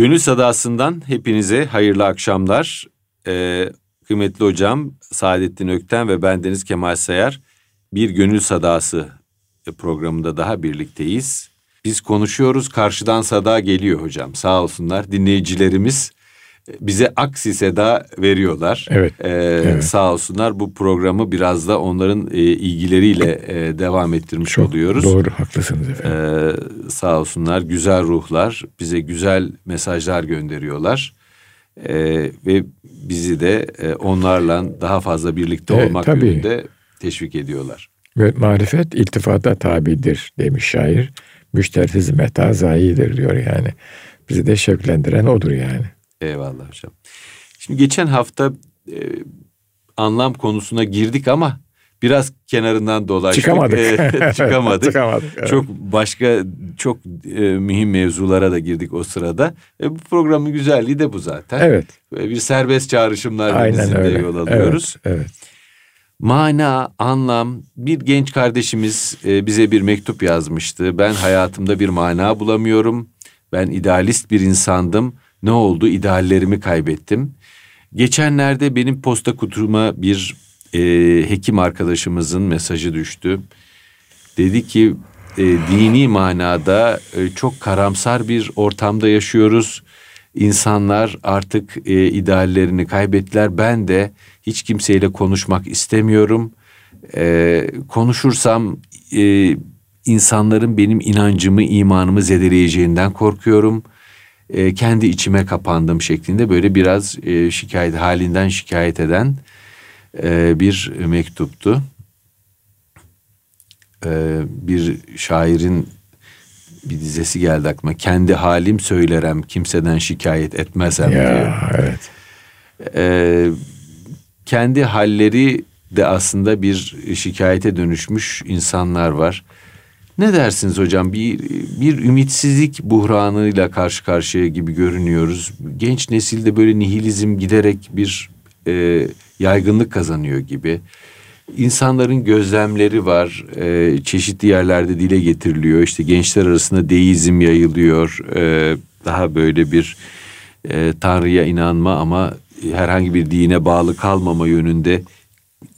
Gönül Sadası'ndan hepinize hayırlı akşamlar. Ee, kıymetli hocam Saadettin Ökten ve bendeniz Kemal Sayar bir Gönül Sadası programında daha birlikteyiz. Biz konuşuyoruz karşıdan sada geliyor hocam sağ olsunlar dinleyicilerimiz bize aksi seda veriyorlar. Evet, ee, evet. Sağ olsunlar bu programı biraz da onların e, ilgileriyle e, devam ettirmiş Çok oluyoruz. Doğru haklısınız efendim. Ee, sağ olsunlar güzel ruhlar bize güzel mesajlar gönderiyorlar. Ee, ve bizi de e, onlarla daha fazla birlikte Evet, olmak tabii. yönünde teşvik ediyorlar. Ve marifet iltifata tabidir demiş şair. Müşterisiz meta zayidir diyor yani. Bizi de şevklendiren odur yani. Eyvallah hocam. Şimdi geçen hafta e, anlam konusuna girdik ama biraz kenarından dolaştık. Çıkamadık. E, çıkamadık. Çıkamadık, evet. Çok başka çok e, mühim mevzulara da girdik o sırada. E, bu programın güzelliği de bu zaten. Evet. Böyle bir serbest çağrışımlar denizinde yol alıyoruz. Evet, evet. Mana, anlam. Bir genç kardeşimiz e, bize bir mektup yazmıştı. Ben hayatımda bir mana bulamıyorum. Ben idealist bir insandım. Ne oldu? İdeallerimi kaybettim. Geçenlerde benim posta kutuma bir e, hekim arkadaşımızın mesajı düştü. Dedi ki e, dini manada e, çok karamsar bir ortamda yaşıyoruz. İnsanlar artık e, ideallerini kaybettiler. Ben de hiç kimseyle konuşmak istemiyorum. E, konuşursam e, insanların benim inancımı, imanımı zedeleyeceğinden korkuyorum. E, kendi içime kapandım şeklinde böyle biraz e, şikayet halinden şikayet eden e, bir mektuptu. E, bir şairin bir dizesi geldi aklıma. Kendi halim söylerem, kimseden şikayet etmezem. Ya evet. Ee, kendi halleri de aslında bir şikayete dönüşmüş insanlar var. Ne dersiniz hocam? Bir bir ümitsizlik buhranıyla karşı karşıya gibi görünüyoruz. Genç nesilde böyle nihilizm giderek bir e, yaygınlık kazanıyor gibi. İnsanların gözlemleri var. e, çeşitli yerlerde dile getiriliyor. İşte gençler arasında deizm yayılıyor. E, daha böyle bir e, Tanrı'ya inanma ama herhangi bir dine bağlı kalmama yönünde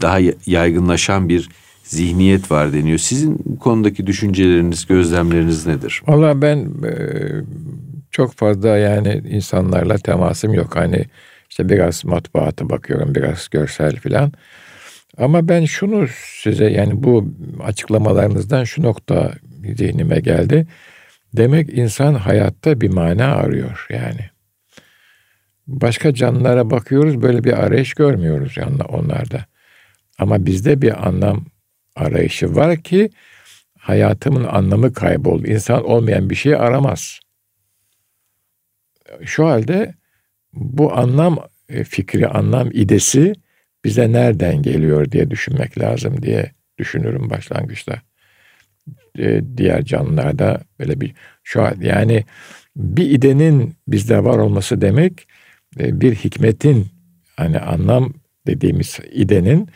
daha yaygınlaşan bir zihniyet var deniyor. Sizin bu konudaki düşünceleriniz, gözlemleriniz nedir? Valla ben e, çok fazla yani insanlarla temasım yok. Hani işte biraz matbuata bakıyorum, biraz görsel filan. Ama ben şunu size yani bu açıklamalarınızdan şu nokta zihnime geldi. Demek insan hayatta bir mana arıyor yani. Başka canlılara bakıyoruz böyle bir arayış görmüyoruz yani onlarda. Ama bizde bir anlam arayışı var ki hayatımın anlamı kayboldu. İnsan olmayan bir şey aramaz. Şu halde bu anlam e, fikri, anlam idesi bize nereden geliyor diye düşünmek lazım diye düşünürüm başlangıçta. E, diğer canlılarda böyle bir şu an yani bir idenin bizde var olması demek e, bir hikmetin hani anlam dediğimiz idenin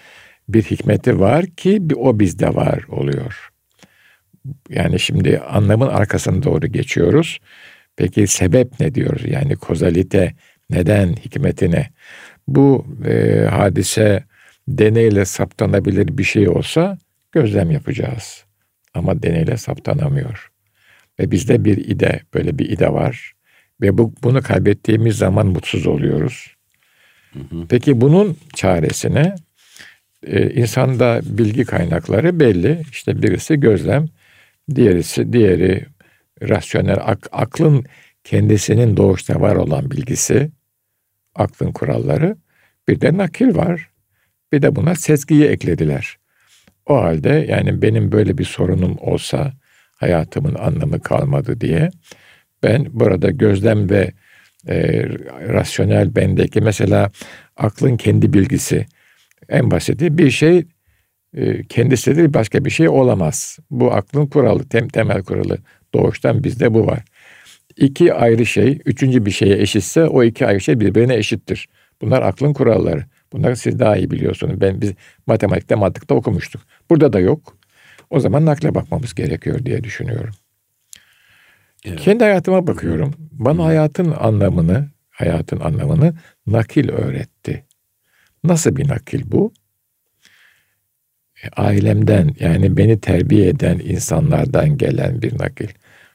bir hikmeti var ki o bizde var oluyor. Yani şimdi anlamın arkasına doğru geçiyoruz. Peki sebep ne diyoruz? Yani kozalite neden hikmetine? Bu e, hadise deneyle saptanabilir bir şey olsa gözlem yapacağız. Ama deneyle saptanamıyor. Ve bizde bir ide, böyle bir ide var. Ve bu, bunu kaybettiğimiz zaman mutsuz oluyoruz. Hı hı. Peki bunun çaresine e, insanda bilgi kaynakları belli. İşte birisi gözlem, diğerisi diğeri rasyonel ak, aklın kendisinin doğuşta var olan bilgisi, aklın kuralları. Bir de nakil var. Bir de buna sezgiyi eklediler. O halde yani benim böyle bir sorunum olsa hayatımın anlamı kalmadı diye ben burada gözlem ve e, rasyonel bendeki mesela aklın kendi bilgisi en basiti bir şey e, kendisidir başka bir şey olamaz. Bu aklın kuralı, tem, temel kuralı. Doğuştan bizde bu var. İki ayrı şey, üçüncü bir şeye eşitse o iki ayrı şey birbirine eşittir. Bunlar aklın kuralları. Bunları siz daha iyi biliyorsunuz. Ben biz matematikte mantıkta okumuştuk. Burada da yok. O zaman nakle bakmamız gerekiyor diye düşünüyorum. Evet. Kendi hayatıma bakıyorum. Bana hayatın anlamını, hayatın anlamını nakil öğretti. Nasıl bir nakil bu? E, ailemden yani beni terbiye eden insanlardan gelen bir nakil.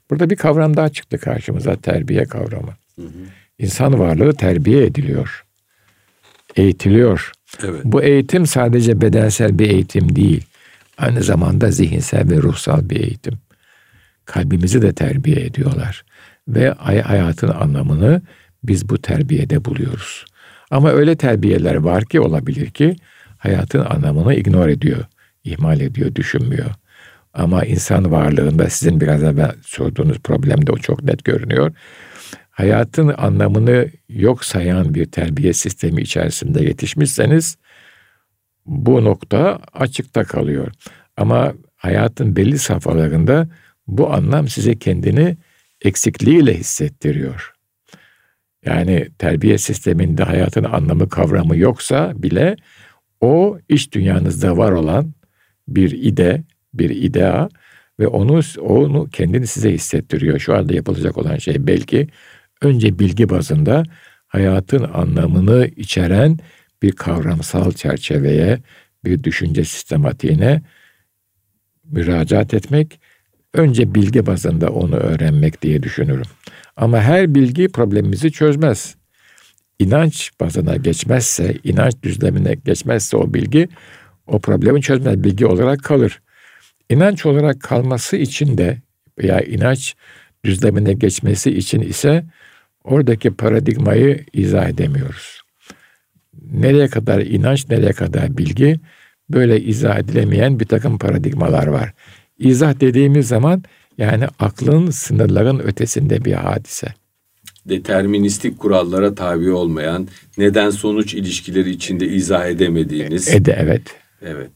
Burada bir kavram daha çıktı karşımıza terbiye kavramı. Hı hı. İnsan varlığı terbiye ediliyor. Eğitiliyor. Evet. Bu eğitim sadece bedensel bir eğitim değil. Aynı zamanda zihinsel ve ruhsal bir eğitim. Kalbimizi de terbiye ediyorlar. Ve hayatın anlamını biz bu terbiyede buluyoruz. Ama öyle terbiyeler var ki olabilir ki hayatın anlamını ignor ediyor, ihmal ediyor, düşünmüyor. Ama insan varlığında sizin biraz evvel sorduğunuz problemde o çok net görünüyor. Hayatın anlamını yok sayan bir terbiye sistemi içerisinde yetişmişseniz bu nokta açıkta kalıyor. Ama hayatın belli safhalarında bu anlam size kendini eksikliğiyle hissettiriyor. Yani terbiye sisteminde hayatın anlamı kavramı yoksa bile o iç dünyanızda var olan bir ide, bir idea ve onu onu kendini size hissettiriyor. Şu anda yapılacak olan şey belki önce bilgi bazında hayatın anlamını içeren bir kavramsal çerçeveye, bir düşünce sistematiğine müracaat etmek, önce bilgi bazında onu öğrenmek diye düşünürüm. Ama her bilgi problemimizi çözmez. İnanç bazına geçmezse, inanç düzlemine geçmezse o bilgi o problemi çözmez, bilgi olarak kalır. İnanç olarak kalması için de veya inanç düzlemine geçmesi için ise oradaki paradigmayı izah edemiyoruz. Nereye kadar inanç, nereye kadar bilgi böyle izah edilemeyen bir takım paradigmalar var. İzah dediğimiz zaman yani aklın sınırların ötesinde bir hadise. Deterministik kurallara tabi olmayan, neden sonuç ilişkileri içinde izah edemediğiniz. Ede evet. Evet.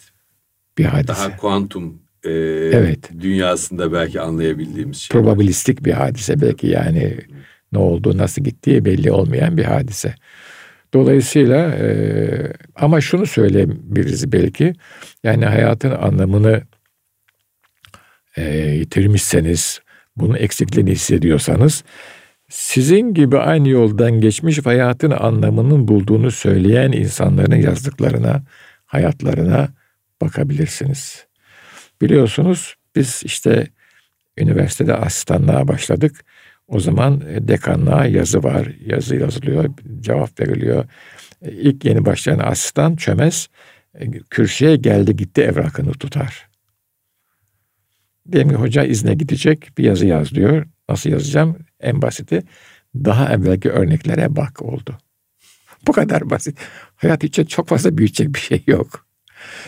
Bir hadise. Daha kuantum e, evet. dünyasında belki anlayabildiğimiz şey. Probabilistik bir hadise belki yani ne oldu, nasıl gittiği belli olmayan bir hadise. Dolayısıyla e, ama şunu söyleyebiliriz belki yani hayatın anlamını e, yitirmişseniz, bunun eksikliğini hissediyorsanız sizin gibi aynı yoldan geçmiş hayatın anlamının bulduğunu söyleyen insanların yazdıklarına, hayatlarına bakabilirsiniz. Biliyorsunuz biz işte üniversitede asistanlığa başladık. O zaman dekanlığa yazı var. Yazı yazılıyor, cevap veriliyor. İlk yeni başlayan asistan çömez kürsüye geldi gitti evrakını tutar. Diyelim ki hoca izne gidecek bir yazı yaz diyor. Nasıl yazacağım? En basiti daha evvelki örneklere bak oldu. Bu kadar basit. Hayat için çok fazla büyütecek bir şey yok.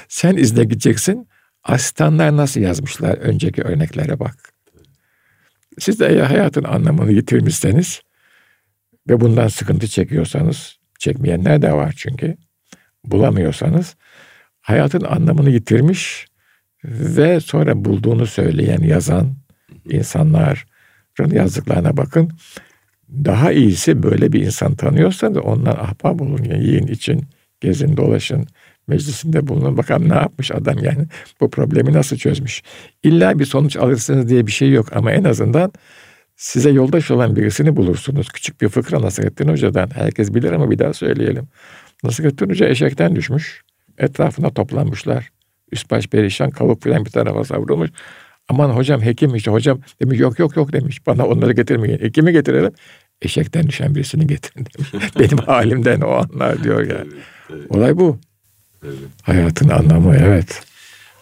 Sen izne gideceksin. Asistanlar nasıl yazmışlar önceki örneklere bak. Siz de eğer hayatın anlamını yitirmişseniz ve bundan sıkıntı çekiyorsanız, çekmeyenler de var çünkü, bulamıyorsanız hayatın anlamını yitirmiş ve sonra bulduğunu söyleyen, yazan insanların yazdıklarına bakın. Daha iyisi böyle bir insan tanıyorsanız ondan ahbap olun. Yiyin için, gezin, dolaşın, meclisinde bulunun. Bakalım ne yapmış adam yani. Bu problemi nasıl çözmüş. İlla bir sonuç alırsınız diye bir şey yok ama en azından size yoldaş olan birisini bulursunuz. Küçük bir fıkra Nasrettin Hoca'dan. Herkes bilir ama bir daha söyleyelim. Nasrettin Hoca eşekten düşmüş. Etrafına toplanmışlar. Üst baş perişan kavuk filan bir tarafa savrulmuş. Aman hocam hekim işte hocam demiş yok yok yok demiş. Bana onları getirmeyin. Hekimi getirelim. Eşekten düşen birisini getirin demiş. Benim halimden o anlar diyor yani. Olay bu. Evet. Hayatın anlamı evet.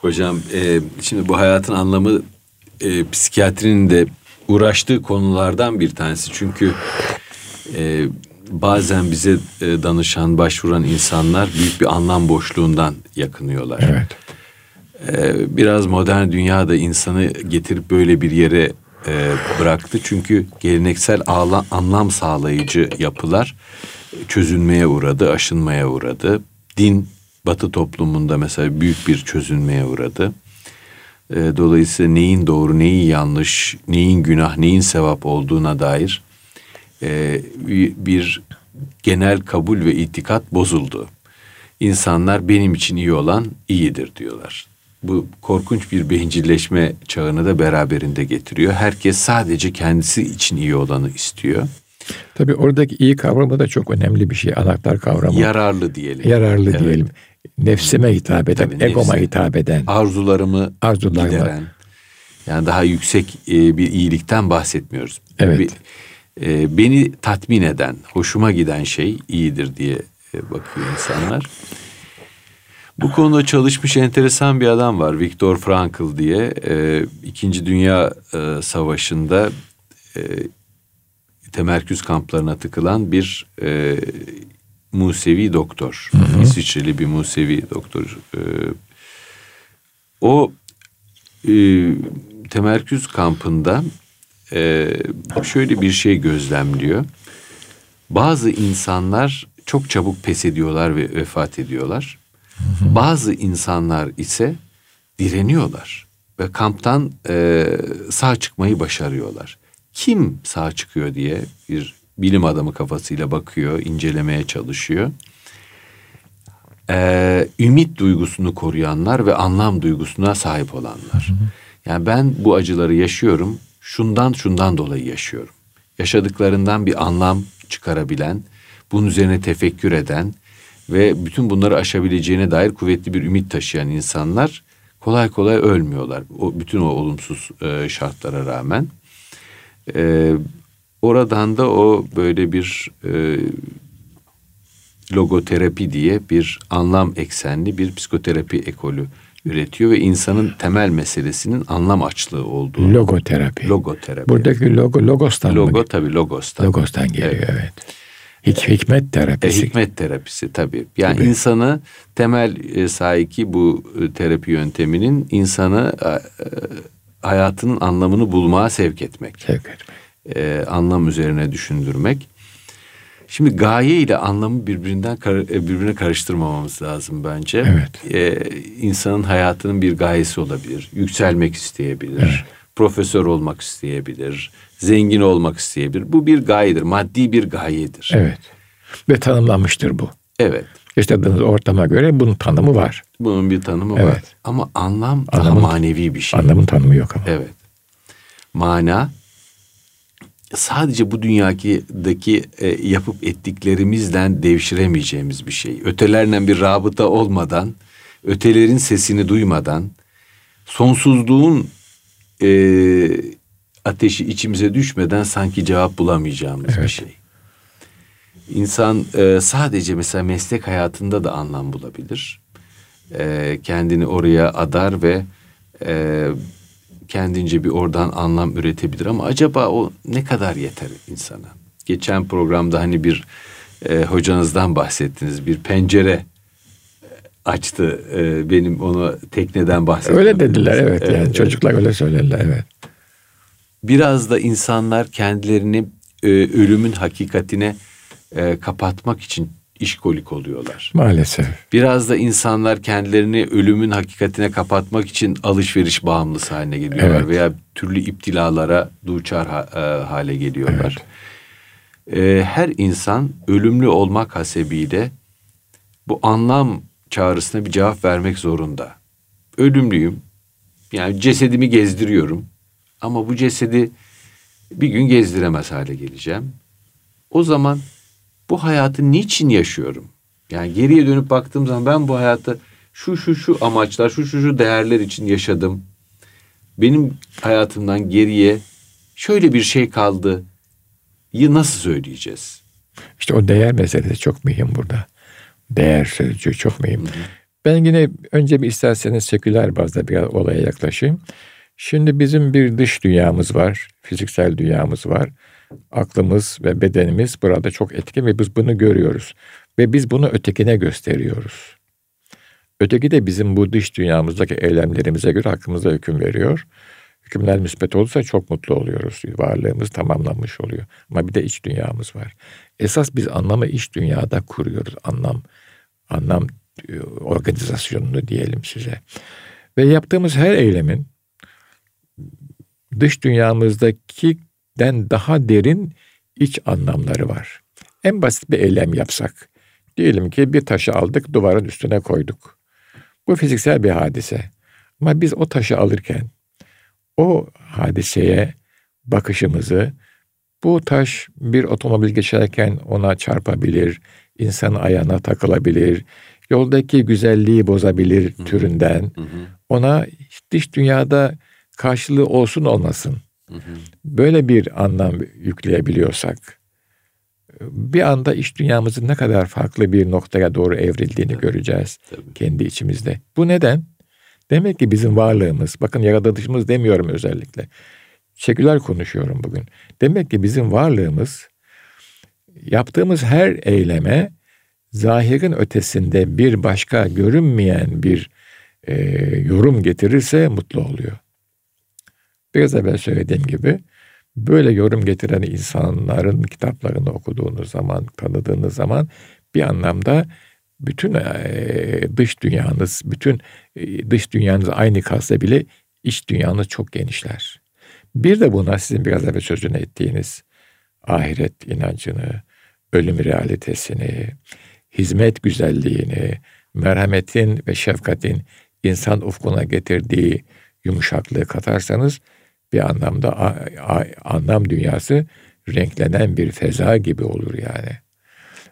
Hocam e, şimdi bu hayatın anlamı e, psikiyatrinin de uğraştığı konulardan bir tanesi. Çünkü e, bazen bize e, danışan, başvuran insanlar büyük bir anlam boşluğundan yakınıyorlar. Evet. E, biraz modern dünyada insanı getirip böyle bir yere e, bıraktı. Çünkü geleneksel anlam sağlayıcı yapılar çözülmeye uğradı, aşınmaya uğradı. Din Batı toplumunda mesela büyük bir çözülmeye uğradı. Dolayısıyla neyin doğru, neyin yanlış, neyin günah, neyin sevap olduğuna dair e, bir genel kabul ve itikat bozuldu. İnsanlar benim için iyi olan iyidir diyorlar. Bu korkunç bir bencilleşme çağını da beraberinde getiriyor. Herkes sadece kendisi için iyi olanı istiyor. Tabii oradaki iyi kavramı da çok önemli bir şey. Anahtar kavramı. Yararlı diyelim. Yararlı evet. diyelim. Nefsime hitap eden, Tabii, egoma nefse, hitap eden. Arzularımı Arzularımı. gideren. Yani daha yüksek e, bir iyilikten bahsetmiyoruz. Evet. Bir, e, beni tatmin eden, hoşuma giden şey iyidir diye e, bakıyor insanlar. Bu konuda çalışmış enteresan bir adam var. Viktor Frankl diye. E, İkinci Dünya e, Savaşı'nda e, temerküz kamplarına tıkılan bir e, Musevi doktor. Hı hı. İsviçreli bir Musevi doktor. E, o e, temerküz kampında e, şöyle bir şey gözlemliyor. Bazı insanlar çok çabuk pes ediyorlar ve vefat ediyorlar. Bazı insanlar ise direniyorlar ve kamptan e, sağ çıkmayı başarıyorlar. Kim sağ çıkıyor diye bir bilim adamı kafasıyla bakıyor, incelemeye çalışıyor. Ee, ümit duygusunu koruyanlar ve anlam duygusuna sahip olanlar. Yani ben bu acıları yaşıyorum, şundan şundan dolayı yaşıyorum. Yaşadıklarından bir anlam çıkarabilen, bunun üzerine tefekkür eden ve bütün bunları aşabileceğine dair kuvvetli bir ümit taşıyan insanlar kolay kolay ölmüyorlar. O bütün o olumsuz e, şartlara rağmen. E, oradan da o böyle bir e, logoterapi diye bir anlam eksenli bir psikoterapi ekolü üretiyor ve insanın temel meselesinin anlam açlığı olduğu. Logoterapi. Logoterapi. Buradaki logo logostan Logo mı? tabii logostan. Logostan geliyor evet. evet. Hik, hikmet terapisi. E, hikmet terapisi tabii. Yani Gibi. insanı temel e, sahiki bu e, terapi yönteminin insanı e, e, hayatının anlamını bulmaya sevk etmek. Sevk etmek. E, anlam üzerine düşündürmek. Şimdi gaye ile anlamı birbirinden e, birbirine karıştırmamamız lazım bence. Evet. Ee, insanın hayatının bir gayesi olabilir. Yükselmek isteyebilir. Evet. Profesör olmak isteyebilir. Zengin olmak isteyebilir. Bu bir gayedir. Maddi bir gayedir. Evet. Ve tanımlanmıştır bu. Evet. Yaşadığınız ortama göre bunun tanımı var. Bunun bir tanımı evet. var. Ama anlam Anlamın, daha manevi bir şey. Anlamın tanımı yok ama. Evet. Mana sadece bu dünyadaki e, yapıp ettiklerimizden devşiremeyeceğimiz bir şey. Ötelerle bir rabıta olmadan, ötelerin sesini duymadan, sonsuzluğun e, ateşi içimize düşmeden sanki cevap bulamayacağımız evet. bir şey. İnsan e, sadece mesela meslek hayatında da anlam bulabilir. E, kendini oraya adar ve e, kendince bir oradan anlam üretebilir ama acaba o ne kadar yeter insana? Geçen programda hani bir e, hocanızdan bahsettiniz. Bir pencere e, açtı. E, benim onu tekneden bahsettim. Öyle dediler evet, evet yani çocuklar öyle söylerler evet. Biraz da insanlar kendilerini e, ölümün hakikatine e, kapatmak için işkolik oluyorlar. Maalesef. Biraz da insanlar kendilerini ölümün hakikatine kapatmak için alışveriş bağımlısı haline geliyorlar evet. veya türlü iptilalara duçar ha, e, hale geliyorlar. Evet. E, her insan ölümlü olmak hasebiyle bu anlam çağrısına bir cevap vermek zorunda. Ölümlüyüm. Yani cesedimi gezdiriyorum. Ama bu cesedi bir gün gezdiremez hale geleceğim. O zaman bu hayatı niçin yaşıyorum? Yani geriye dönüp baktığım zaman ben bu hayatı şu şu şu amaçlar, şu şu şu değerler için yaşadım. Benim hayatımdan geriye şöyle bir şey kaldı. Yı nasıl söyleyeceğiz? İşte o değer meselesi çok mühim burada. Değer sözcüğü çok mühim. Hı hı. Ben yine önce bir isterseniz seküler bazda bir olaya yaklaşayım. Şimdi bizim bir dış dünyamız var, fiziksel dünyamız var aklımız ve bedenimiz burada çok etkin ve biz bunu görüyoruz. Ve biz bunu ötekine gösteriyoruz. Öteki de bizim bu dış dünyamızdaki eylemlerimize göre hakkımızda hüküm veriyor. Hükümler müspet olursa çok mutlu oluyoruz. Varlığımız tamamlanmış oluyor. Ama bir de iç dünyamız var. Esas biz anlamı iç dünyada kuruyoruz. Anlam, anlam e, organizasyonunu diyelim size. Ve yaptığımız her eylemin dış dünyamızdaki den daha derin iç anlamları var. En basit bir eylem yapsak. Diyelim ki bir taşı aldık duvarın üstüne koyduk. Bu fiziksel bir hadise. Ama biz o taşı alırken o hadiseye bakışımızı bu taş bir otomobil geçerken ona çarpabilir, insanın ayağına takılabilir, yoldaki güzelliği bozabilir hı hı. türünden. Hı hı. Ona dış dünyada karşılığı olsun olmasın. Hı hı. Böyle bir anlam yükleyebiliyorsak bir anda iş dünyamızın ne kadar farklı bir noktaya doğru evrildiğini Tabii. göreceğiz Tabii. kendi içimizde. Bu neden? Demek ki bizim varlığımız, bakın yaratılışımız demiyorum özellikle. Seküler konuşuyorum bugün. Demek ki bizim varlığımız yaptığımız her eyleme zahirin ötesinde bir başka görünmeyen bir e, yorum getirirse mutlu oluyor. Biraz evvel söylediğim gibi böyle yorum getiren insanların kitaplarını okuduğunuz zaman, tanıdığınız zaman bir anlamda bütün e, dış dünyanız, bütün e, dış dünyanız aynı kalsa bile iç dünyanız çok genişler. Bir de buna sizin biraz evvel sözünü ettiğiniz ahiret inancını, ölüm realitesini, hizmet güzelliğini, merhametin ve şefkatin insan ufkuna getirdiği yumuşaklığı katarsanız bir anlamda anlam dünyası renklenen bir feza gibi olur yani.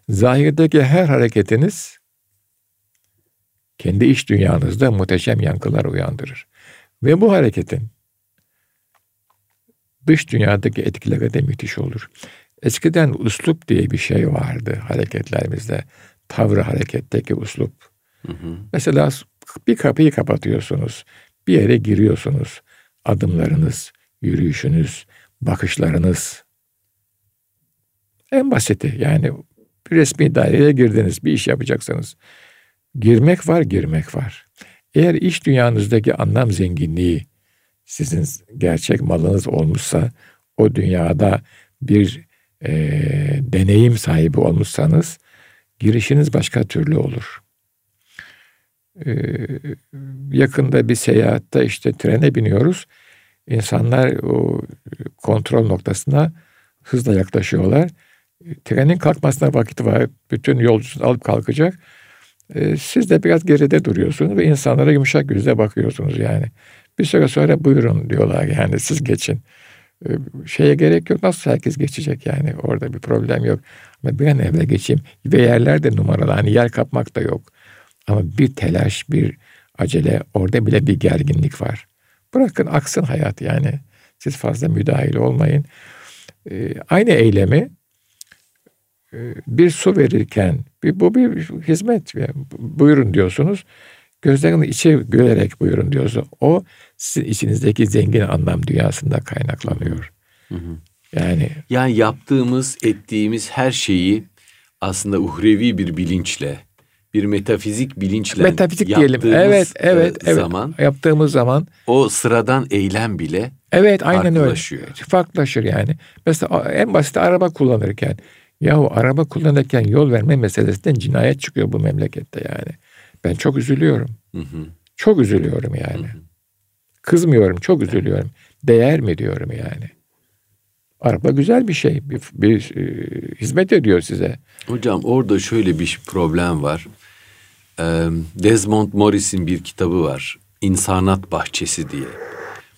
Zahirdeki her hareketiniz kendi iç dünyanızda muhteşem yankılar uyandırır. Ve bu hareketin dış dünyadaki etkileri de müthiş olur. Eskiden uslup diye bir şey vardı hareketlerimizde. Tavrı hareketteki uslup. Hı hı. Mesela bir kapıyı kapatıyorsunuz. Bir yere giriyorsunuz. Adımlarınız, yürüyüşünüz, bakışlarınız. En basiti yani bir resmi daireye girdiniz, bir iş yapacaksanız. Girmek var, girmek var. Eğer iş dünyanızdaki anlam zenginliği sizin gerçek malınız olmuşsa, o dünyada bir e, deneyim sahibi olmuşsanız, girişiniz başka türlü olur. Ee, yakında bir seyahatte işte trene biniyoruz. İnsanlar o kontrol noktasına hızla yaklaşıyorlar. Trenin kalkmasına vakit var. Bütün yolcusunu alıp kalkacak. Ee, siz de biraz geride duruyorsunuz ve insanlara yumuşak yüzle bakıyorsunuz yani. Bir süre sonra buyurun diyorlar yani siz geçin. Ee, şeye gerek yok nasıl herkes geçecek yani orada bir problem yok. Ama bir an evvel geçeyim ve yerler de numaralı hani yer kapmak da yok. Ama bir telaş bir acele orada bile bir gerginlik var. Bırakın aksın hayat yani. Siz fazla müdahil olmayın. Ee, aynı eylemi e, bir su verirken bir, bu bir hizmet. Yani, buyurun diyorsunuz. Gözlerinin içi gülerek buyurun diyorsunuz. O sizin içinizdeki zengin anlam dünyasında kaynaklanıyor. Hı hı. Yani yani yaptığımız, ettiğimiz her şeyi aslında uhrevi bir bilinçle bir metafizik bilinçle metafizik diyelim. Evet, evet, evet. Zaman yaptığımız zaman o sıradan eylem bile Evet, aynen öyle. Farklılaşır yani. Mesela en basit araba kullanırken yahu araba kullanırken yol verme meselesinden cinayet çıkıyor bu memlekette yani. Ben çok üzülüyorum. Hı hı. Çok üzülüyorum yani. Hı hı. Kızmıyorum, çok üzülüyorum. Değer mi diyorum yani. Araba güzel bir şey. Bir, bir e, hizmet ediyor size. Hocam orada şöyle bir problem var. Desmond Morris'in bir kitabı var. İnsanat Bahçesi diye.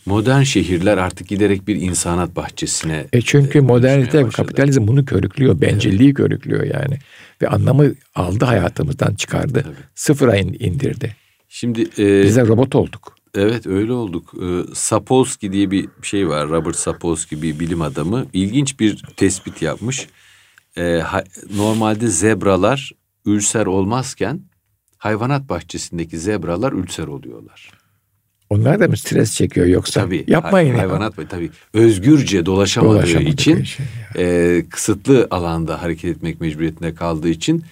Modern şehirler artık giderek bir insanat bahçesine. E çünkü modernite, kapitalizm bunu körüklüyor, bencilliği evet. körüklüyor yani. Ve anlamı aldı hayatımızdan çıkardı. Tabii. Sıfıra indirdi. Şimdi e, bize robot olduk. Evet öyle olduk. E, Sapolsky diye bir şey var. Robert Sapolsky bir bilim adamı. İlginç bir tespit yapmış. E, ha, normalde zebralar ülser olmazken hayvanat bahçesindeki zebralar ülser oluyorlar. Onlar da mı stres çekiyor yoksa? Tabii. Yapmayın. Hay, hayvanat ya. tabii. Özgürce dolaşamadığı, dolaşamadığı için şey e, kısıtlı alanda hareket etmek mecburiyetinde kaldığı için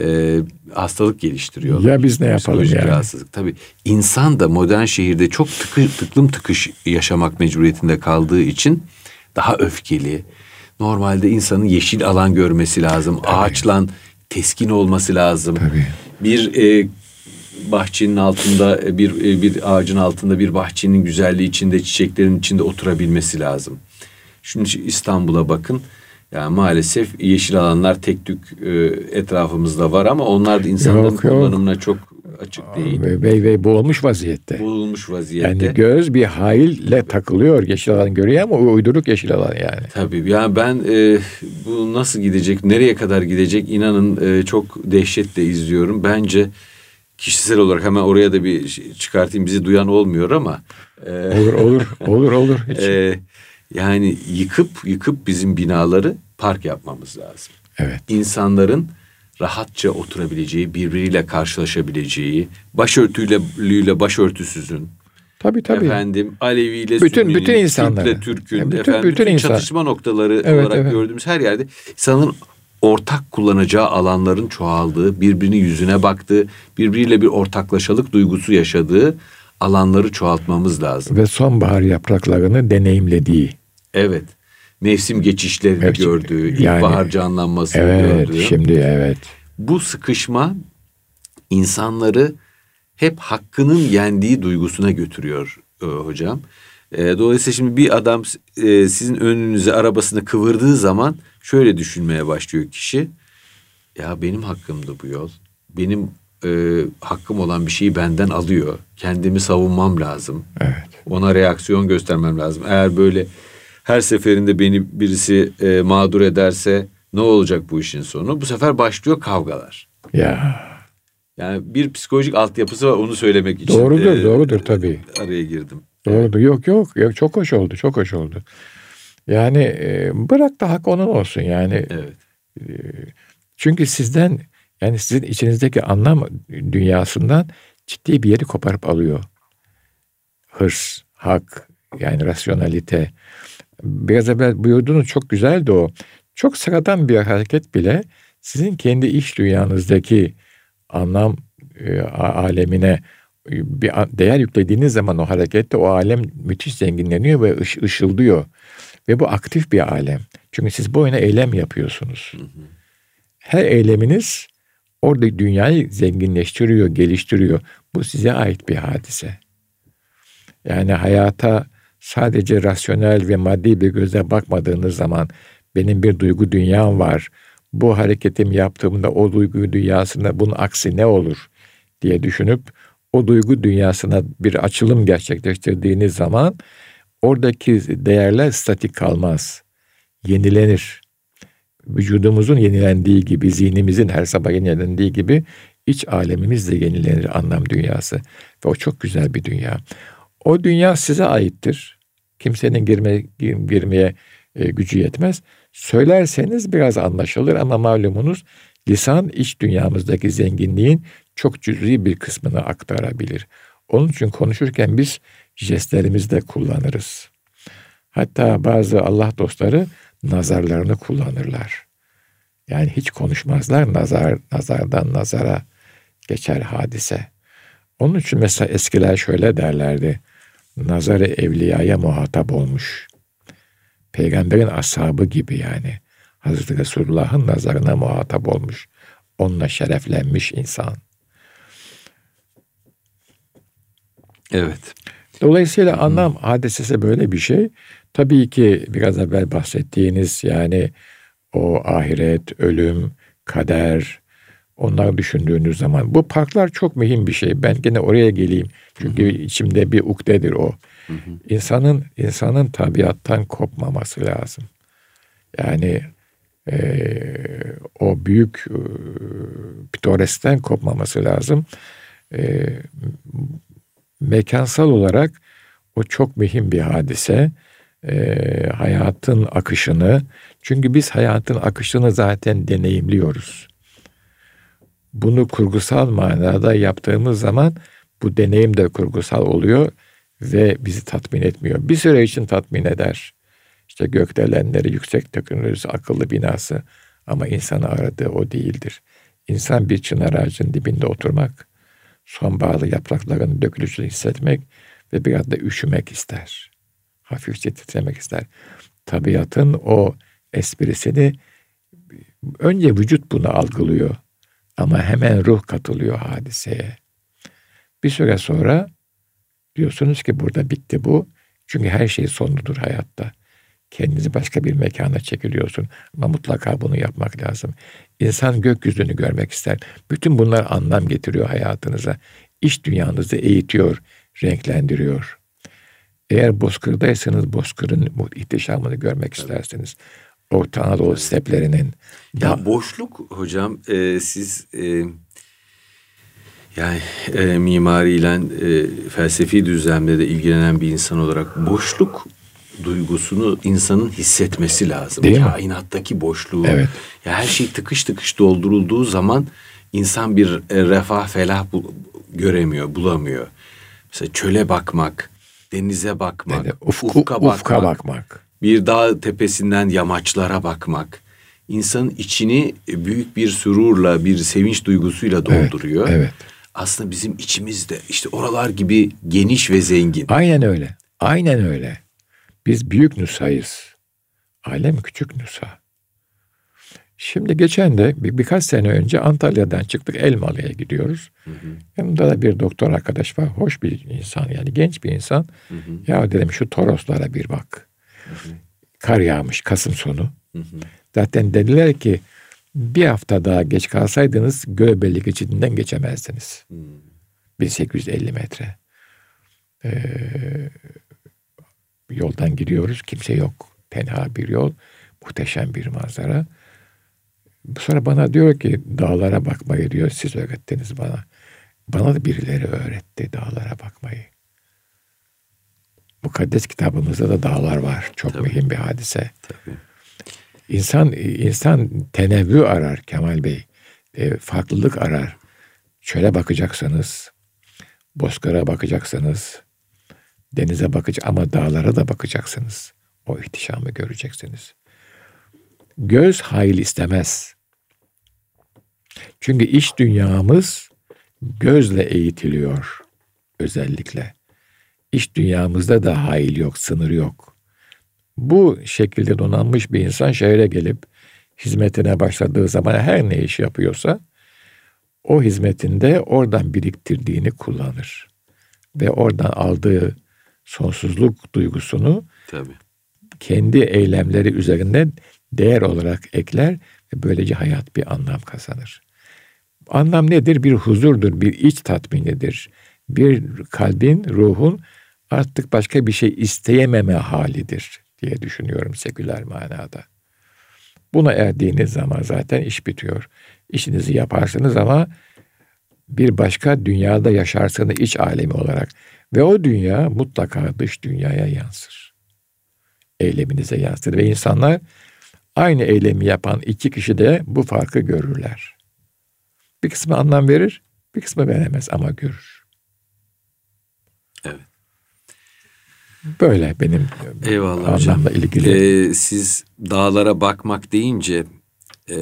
e, hastalık geliştiriyorlar. Ya biz ne yapalım yani? rahatsızlık. Tabii insan da modern şehirde çok tıkı, tıklım tıkış yaşamak mecburiyetinde kaldığı için daha öfkeli. Normalde insanın yeşil alan görmesi lazım. Tabii. Ağaçla teskin olması lazım. Tabii. Bir e, bahçenin altında e, bir e, bir ağacın altında bir bahçenin güzelliği içinde çiçeklerin içinde oturabilmesi lazım. Şimdi İstanbul'a bakın. Yani maalesef yeşil alanlar tek tük e, etrafımızda var ama onlar da insanların yok, kullanımına çok açık değil. Ve, ve, ve boğulmuş vaziyette. Bulunmuş vaziyette. Yani göz bir haille takılıyor. Yeşil alan görüyor ama uyduruk yeşil alan yani. Tabii yani ben e, bu nasıl gidecek, nereye kadar gidecek inanın e, çok dehşetle izliyorum. Bence kişisel olarak hemen oraya da bir şey çıkartayım bizi duyan olmuyor ama. E, olur olur olur olur. Hiç. E, yani yıkıp yıkıp bizim binaları park yapmamız lazım. Evet. İnsanların rahatça oturabileceği, birbiriyle karşılaşabileceği, başörtüyle başörtüsüzün, Tabii tabii. Efendim Aleviyle bütün Sünninin, bütün insanlar. Türk'le Türk'ün, bütün, efendim, bütün, bütün insan. çatışma noktaları Evet, olarak evet. gördüğümüz her yerde insanın ortak kullanacağı alanların çoğaldığı, birbirinin yüzüne baktığı, birbiriyle bir ortaklaşalık duygusu yaşadığı alanları çoğaltmamız lazım. Ve sonbahar yapraklarını deneyimlediği. Evet. Mevsim geçişlerini Evet, gördüğü, yani- ilkbahar canlanmasını Evet gördüğü. şimdi evet. Bu sıkışma insanları hep hakkının yendiği duygusuna götürüyor e, hocam. E, dolayısıyla şimdi bir adam e, sizin önünüze arabasını kıvırdığı zaman şöyle düşünmeye başlıyor kişi. Ya benim hakkımdı bu yol. Benim e, hakkım olan bir şeyi benden alıyor. Kendimi savunmam lazım. Evet. Ona reaksiyon göstermem lazım. Eğer böyle her seferinde beni birisi e, mağdur ederse ne olacak bu işin sonu? Bu sefer başlıyor kavgalar. Ya Yani bir psikolojik altyapısı var onu söylemek için. doğrudur e, doğrudur tabii. Araya girdim. Doğrudur. Yok yok yok çok hoş oldu çok hoş oldu. Yani e, bırak da hak onun olsun yani. Evet. Çünkü sizden yani sizin içinizdeki anlam dünyasından ciddi bir yeri koparıp alıyor. Hırs, hak, yani rasyonalite. Biraz evvel buyurduğunuz çok güzeldi o. Çok sıradan bir hareket bile sizin kendi iş dünyanızdaki anlam e, alemine e, bir değer yüklediğiniz zaman o harekette o alem müthiş zenginleniyor ve ış, ışıldıyor. Ve bu aktif bir alem. Çünkü siz bu oyuna eylem yapıyorsunuz. Her eyleminiz orada dünyayı zenginleştiriyor, geliştiriyor. Bu size ait bir hadise. Yani hayata sadece rasyonel ve maddi bir gözle bakmadığınız zaman benim bir duygu dünyam var. Bu hareketim yaptığımda o duygu dünyasında bunun aksi ne olur diye düşünüp o duygu dünyasına bir açılım gerçekleştirdiğiniz zaman oradaki değerler statik kalmaz. Yenilenir. Vücudumuzun yenilendiği gibi, zihnimizin her sabah yenilendiği gibi iç alemimiz de yenilenir anlam dünyası. Ve o çok güzel bir dünya. O dünya size aittir. Kimsenin girme, gir- girmeye e, gücü yetmez. Söylerseniz biraz anlaşılır ama malumunuz lisan iç dünyamızdaki zenginliğin çok cüz'i bir kısmını aktarabilir. Onun için konuşurken biz jestlerimizi de kullanırız. Hatta bazı Allah dostları nazarlarını kullanırlar. Yani hiç konuşmazlar nazar nazardan nazara geçer hadise. Onun için mesela eskiler şöyle derlerdi. Nazarı evliyaya muhatap olmuş. Peygamberin ashabı gibi yani. Hazreti Resulullah'ın nazarına muhatap olmuş. Onunla şereflenmiş insan. Evet. Dolayısıyla anlam hadisesi böyle bir şey. Tabii ki biraz evvel bahsettiğiniz yani o ahiret, ölüm, kader onlar düşündüğünüz zaman bu parklar çok mühim bir şey. Ben gene oraya geleyim. Çünkü içimde bir ukdedir o. İnsanın insanın tabiattan kopmaması lazım. Yani eee, o büyük eee, pitoresten kopmaması lazım. Eee, mekansal olarak o çok mühim bir hadise. Eee, hayatın akışını çünkü biz hayatın akışını zaten deneyimliyoruz. Bunu kurgusal manada yaptığımız zaman bu deneyim de kurgusal oluyor ve bizi tatmin etmiyor. Bir süre için tatmin eder. İşte gökdelenleri, yüksek teknolojisi, akıllı binası ama insanı aradığı o değildir. İnsan bir çınar ağacının dibinde oturmak, sonbaharlı yaprakların dökülüşünü hissetmek ve biraz da üşümek ister. Hafifçe titremek ister. Tabiatın o esprisini önce vücut bunu algılıyor ama hemen ruh katılıyor hadiseye. Bir süre sonra diyorsunuz ki burada bitti bu. Çünkü her şey sonludur hayatta. kendinizi başka bir mekana çekiliyorsun. Ama mutlaka bunu yapmak lazım. İnsan gökyüzünü görmek ister. Bütün bunlar anlam getiriyor hayatınıza. İş dünyanızı eğitiyor, renklendiriyor. Eğer bozkırdaysanız bozkırın ihtişamını görmek istersiniz. Orta Anadolu steplerinin. Ya boşluk hocam e, siz e, yani e, mimariyle e, felsefi düzlemde de ilgilenen bir insan olarak boşluk duygusunu insanın hissetmesi lazım. Değil Kainattaki mi? boşluğu. Evet. Ya her şey tıkış tıkış doldurulduğu zaman insan bir e, refah felah bu, göremiyor, bulamıyor. Mesela çöle bakmak, denize bakmak, yani ufku, ufka, bakmak, ufka bakmak, bir dağ tepesinden yamaçlara bakmak insanın içini büyük bir sururla, bir sevinç duygusuyla dolduruyor. Evet. evet. Aslında bizim içimizde işte oralar gibi geniş ve zengin. Aynen öyle. Aynen öyle. Biz büyük nüshayız. Alem küçük nüsha. Şimdi geçen de bir, birkaç sene önce Antalya'dan çıktık Elmalı'ya gidiyoruz. Hı hı. Yanımda da bir doktor arkadaş var. Hoş bir insan yani genç bir insan. Hı hı. Ya dedim şu Toroslara bir bak. Hı hı. Kar yağmış Kasım sonu. Hı hı. Zaten dediler ki bir hafta daha geç kalsaydınız Göbeli geçidinden geçemezdiniz. Hı. 1850 metre. Ee, yoldan gidiyoruz. Kimse yok. Tenha bir yol. Muhteşem bir manzara. Sonra bana diyor ki dağlara bakmayı diyor. Siz öğrettiniz bana. Bana da birileri öğretti dağlara bakmayı. Mukaddes kitabımızda da dağlar var. Çok Tabii. mühim bir hadise. Tabii. İnsan insan tenevvü arar Kemal Bey. E, farklılık arar. Çöle bakacaksanız, bozkıra bakacaksanız, denize bakacak ama dağlara da bakacaksınız. O ihtişamı göreceksiniz. Göz hayır istemez. Çünkü iş dünyamız gözle eğitiliyor özellikle. İş dünyamızda da hayır yok, sınır yok. Bu şekilde donanmış bir insan şehre gelip hizmetine başladığı zaman her ne iş yapıyorsa o hizmetinde oradan biriktirdiğini kullanır. Ve oradan aldığı sonsuzluk duygusunu Tabii. kendi eylemleri üzerinde değer olarak ekler ve böylece hayat bir anlam kazanır. Anlam nedir? Bir huzurdur, bir iç tatminidir. Bir kalbin, ruhun artık başka bir şey isteyememe halidir diye düşünüyorum seküler manada. Buna erdiğiniz zaman zaten iş bitiyor. İşinizi yaparsınız ama bir başka dünyada yaşarsınız iç alemi olarak. Ve o dünya mutlaka dış dünyaya yansır. Eyleminize yansır. Ve insanlar aynı eylemi yapan iki kişi de bu farkı görürler. Bir kısmı anlam verir, bir kısmı veremez ama görür. Evet. Böyle benim Eyvallah hocam. ilgili. Ee, siz dağlara bakmak deyince e,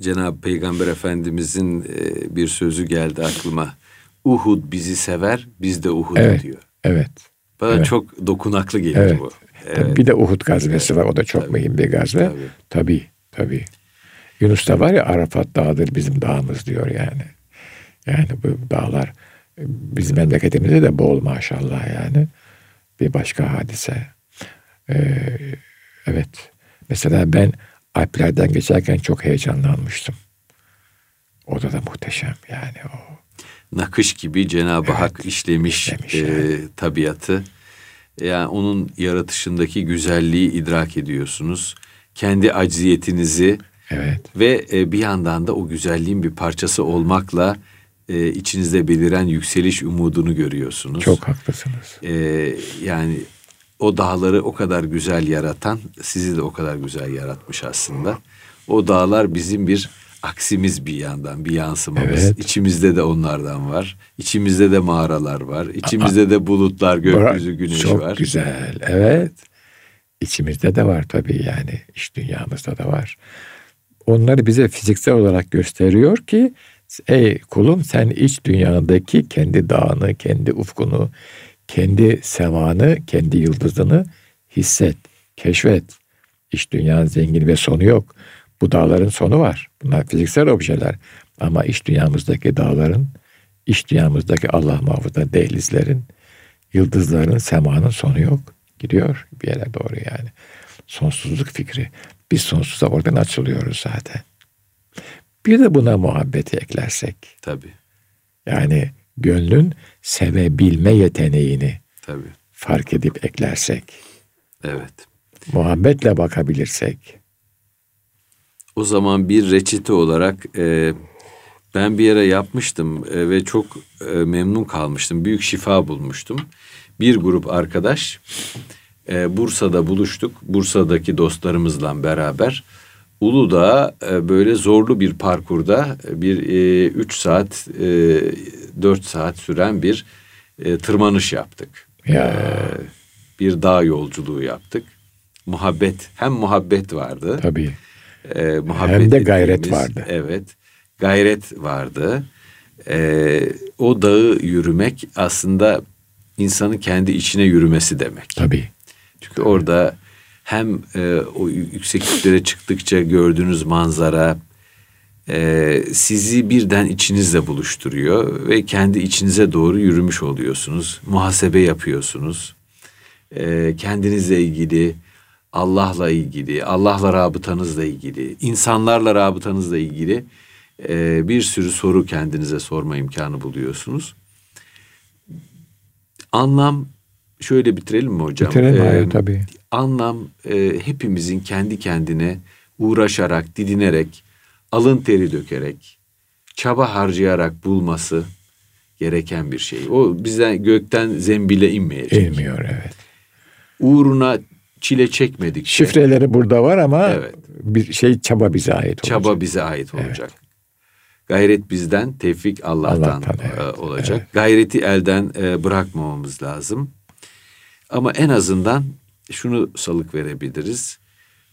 Cenab-ı Peygamber Efendimizin e, bir sözü geldi aklıma. Uhud bizi sever, biz de Uhud'u evet, diyor. Evet. Bana evet. çok dokunaklı gelir evet. bu. Evet. Tabii bir de Uhud gazvesi var. O da çok tabii, mühim bir gazve. Tabii. tabii. Tabii. Yunus da var ya Arafat dağıdır bizim dağımız diyor yani. Yani bu dağlar bizim memleketimizde de bol maşallah yani. Bir başka hadise. Ee, evet. Mesela ben Alplerden geçerken çok heyecanlanmıştım. O da da muhteşem yani o. Nakış gibi Cenab-ı evet, Hak işlemiş, işlemiş e, yani. tabiatı. Yani onun yaratışındaki güzelliği idrak ediyorsunuz. Kendi acziyetinizi evet. ve e, bir yandan da o güzelliğin bir parçası olmakla e, içinizde beliren yükseliş umudunu görüyorsunuz. Çok haklısınız. E, yani o dağları o kadar güzel yaratan sizi de o kadar güzel yaratmış aslında. O dağlar bizim bir aksimiz bir yandan, bir yansımamız. Evet. İçimizde de onlardan var. İçimizde de mağaralar var. İçimizde de bulutlar, gökyüzü, güneş Çok var. Çok güzel. Evet. İçimizde de var tabii yani. İç dünyamızda da var. Onları bize fiziksel olarak gösteriyor ki ey kulum sen iç dünyadaki kendi dağını, kendi ufkunu, kendi sevanı, kendi yıldızını hisset, keşfet. İç dünyanın zengin ve sonu yok. Bu dağların sonu var. Bunlar fiziksel objeler. Ama iç dünyamızdaki dağların, iç dünyamızdaki Allah muhafaza dehlizlerin, yıldızların, semanın sonu yok. Gidiyor bir yere doğru yani. Sonsuzluk fikri. Biz sonsuza oradan açılıyoruz zaten. Bir de buna muhabbeti eklersek. Tabii. Yani gönlün sevebilme yeteneğini Tabii. fark edip eklersek. Evet. Muhabbetle bakabilirsek. O zaman bir reçete olarak e, ben bir yere yapmıştım e, ve çok e, memnun kalmıştım. Büyük şifa bulmuştum. Bir grup arkadaş e, Bursa'da buluştuk. Bursa'daki dostlarımızla beraber Uludağ e, böyle zorlu bir parkurda e, bir e, üç saat, e, dört saat süren bir e, tırmanış yaptık. Ya. E, bir dağ yolculuğu yaptık. Muhabbet, hem muhabbet vardı. Tabii. E, muhabbet Hem de gayret vardı. Evet, gayret vardı. E, o dağı yürümek aslında insanın kendi içine yürümesi demek. Tabii. Çünkü orada hem e, o yüksekliklere çıktıkça gördüğünüz manzara e, sizi birden içinizle buluşturuyor ve kendi içinize doğru yürümüş oluyorsunuz. Muhasebe yapıyorsunuz. E, kendinizle ilgili, Allah'la ilgili, Allah'la rabıtanızla ilgili, insanlarla rabıtanızla ilgili e, bir sürü soru kendinize sorma imkanı buluyorsunuz. Anlam şöyle bitirelim mi hocam? Bitirelim Ee, hayır tabii. anlam e, hepimizin kendi kendine uğraşarak, didinerek, alın teri dökerek, çaba harcayarak bulması gereken bir şey. O bizden gökten zembile inmeyecek. İlmiyor evet. Uğruna çile çekmedik. Şifreleri burada var ama Evet. bir şey çaba bize ait olacak. Çaba bize ait olacak. Gayret bizden, tevfik Allah'tan, Allah'tan, evet, e, olacak. Gayreti elden e, bırakmamamız lazım. Ama en azından şunu salık verebiliriz.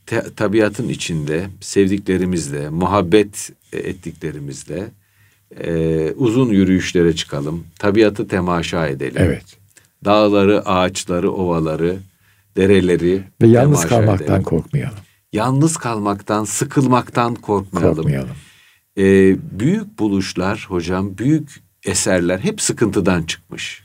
Te- tabiatın içinde sevdiklerimizle, muhabbet ettiklerimizle e, uzun yürüyüşlere çıkalım. Tabiatı temaşa edelim. Evet. Dağları, ağaçları, ovaları, dereleri Ve yalnız kalmaktan edelim. korkmayalım. Yalnız kalmaktan, sıkılmaktan korkmayalım. Korkmayalım. Ee, büyük buluşlar hocam, büyük eserler hep sıkıntıdan çıkmış.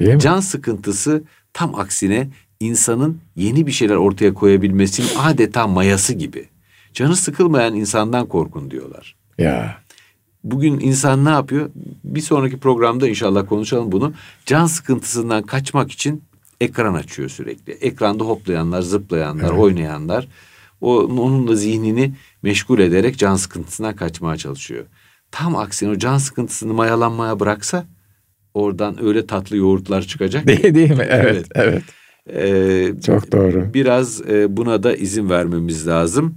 Değil mi? Can sıkıntısı tam aksine insanın yeni bir şeyler ortaya koyabilmesinin adeta mayası gibi. Canı sıkılmayan insandan korkun diyorlar. Ya. Bugün insan ne yapıyor? Bir sonraki programda inşallah konuşalım bunu. Can sıkıntısından kaçmak için ekran açıyor sürekli. Ekranda hoplayanlar, zıplayanlar, Evet. oynayanlar. O, onun da zihnini meşgul ederek can sıkıntısından kaçmaya çalışıyor. Tam aksine o can sıkıntısını mayalanmaya bıraksa oradan öyle tatlı yoğurtlar çıkacak. Değil, değil mi? Evet, Evet. evet. Ee, Çok doğru. Biraz e, buna da izin vermemiz lazım.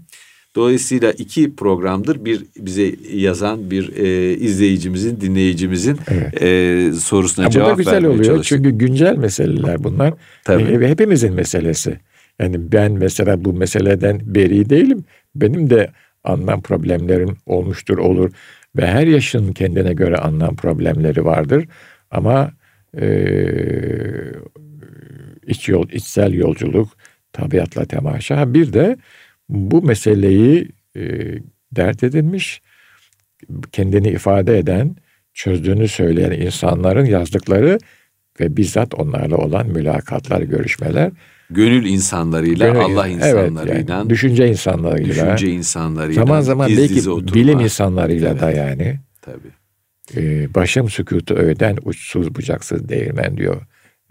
Dolayısıyla iki programdır bir bize yazan bir e, izleyicimizin, dinleyicimizin Evet. e, sorusuna Ya bu cevap da güzel vermeye oluyor çalıştık. çünkü güncel meseleler bunlar. Tabii. E, hepimizin meselesi. Yani ben mesela bu meseleden beri değilim. Benim de anlam problemlerim olmuştur, olur. Ve her yaşın kendine göre anlam problemleri vardır. Ama e, iç yol, içsel yolculuk, tabiatla temaşa. Bir de bu meseleyi e, dert edinmiş, kendini ifade eden, çözdüğünü söyleyen insanların yazdıkları ve bizzat onlarla olan mülakatlar, görüşmeler. Gönül insanlarıyla, Gönül- Allah evet, insanlarıyla, yani düşünce insanlarıyla, düşünce insanlarıyla, zaman zaman belki oturma. bilim insanlarıyla da Evet. yani. Tabii. E, başım sükutu öğden uçsuz bucaksız değirmen diyor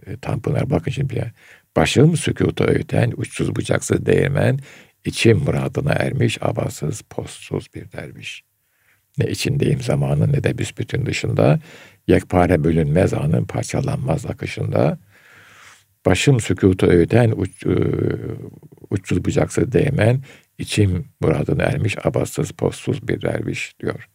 e, Tanpınar. Bakın şimdi ya. Başım sükutu öğden uçsuz bucaksız değirmen, içim muradına ermiş, abasız, postsuz bir derviş. Ne içindeyim zamanın ne de büsbütün dışında, yekpare bölünmez anın parçalanmaz akışında. Başım sükutu öğden uç, e, uçsuz bucaksız değirmen, içim muradına ermiş, abasız, postsuz bir derviş diyor.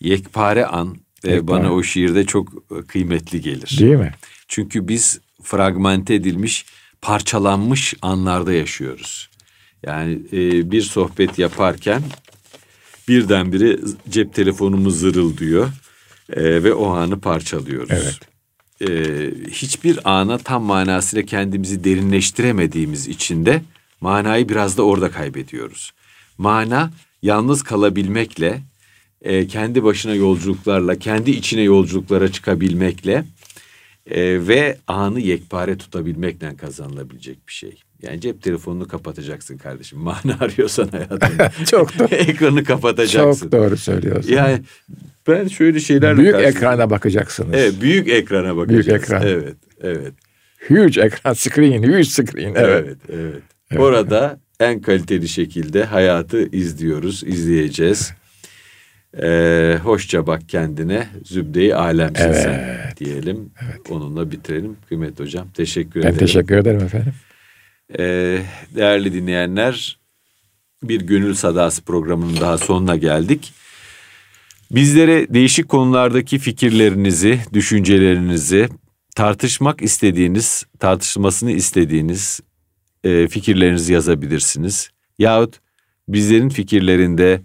Yekpare an e, Yekpare. bana o şiirde çok e, kıymetli gelir. Değil mi? Çünkü biz fragmente edilmiş, parçalanmış anlarda yaşıyoruz. Yani e, bir sohbet yaparken birdenbire cep telefonumuz zırıldıyor e, ve o anı parçalıyoruz. Evet. E, hiçbir ana tam manasıyla kendimizi derinleştiremediğimiz için de manayı biraz da orada kaybediyoruz. Mana yalnız kalabilmekle, e, kendi başına yolculuklarla, kendi içine yolculuklara çıkabilmekle e, ve anı yekpare tutabilmekle kazanılabilecek bir şey. Yani cep telefonunu kapatacaksın kardeşim. Mana arıyorsan hayatında. Çok doğru. Ekranı kapatacaksın. Çok doğru söylüyorsun. Yani ben şöyle şeylerle Büyük karşılaşıyorum. ekrana bakacaksınız. Evet, büyük ekrana bakacağız. Büyük ekran. Evet, evet. Huge ekran, screen, huge screen. Evet. Evet, evet. Orada en kaliteli şekilde hayatı izliyoruz, izleyeceğiz. Ee, hoşça bak kendine, zübde-i alemsin sen diyelim. Onunla bitirelim. Kıymetli hocam, teşekkür Ben ederim. teşekkür ederim efendim. Ee, değerli dinleyenler, bir Gönül Sadası programının daha sonuna geldik. Bizlere değişik konulardaki fikirlerinizi, düşüncelerinizi, tartışmak istediğiniz, tartışılmasını istediğiniz e, fikirlerinizi yazabilirsiniz. Yahut bizlerin fikirlerinde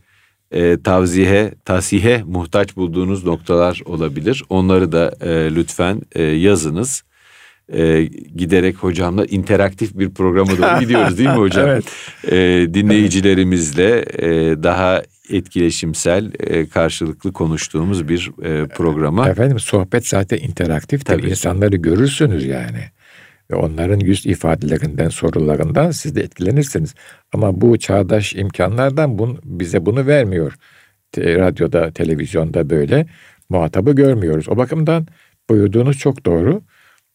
e, tavzihe, tasihe muhtaç bulduğunuz noktalar olabilir. Onları da e, lütfen e, yazınız. E, giderek hocamla interaktif bir programa doğru gidiyoruz değil mi hocam? Evet. E, dinleyicilerimizle e, daha etkileşimsel, e, karşılıklı konuştuğumuz bir e, programa. Efendim sohbet zaten interaktif. Tabii Tabii. insanları görürsünüz yani. Ve onların yüz ifadelerinden, sorularından siz de etkilenirsiniz. Ama bu çağdaş imkanlardan bun, bize bunu vermiyor. Te- radyoda, televizyonda böyle muhatabı görmüyoruz. O bakımdan buyurduğunuz çok doğru.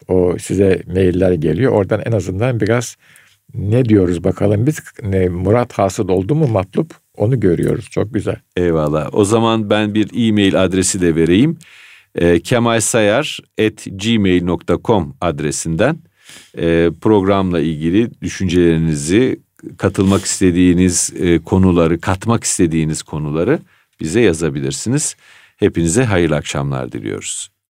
O size mailler geliyor. Oradan en azından biraz ne diyoruz bakalım biz ne murat hasıl oldu mu matlup onu görüyoruz. Çok güzel. Eyvallah. O zaman ben bir e-mail adresi de vereyim. E, kemalsayar.gmail.com adresinden e, programla ilgili düşüncelerinizi, katılmak istediğiniz e, konuları, katmak istediğiniz konuları bize yazabilirsiniz. Hepinize hayırlı akşamlar diliyoruz.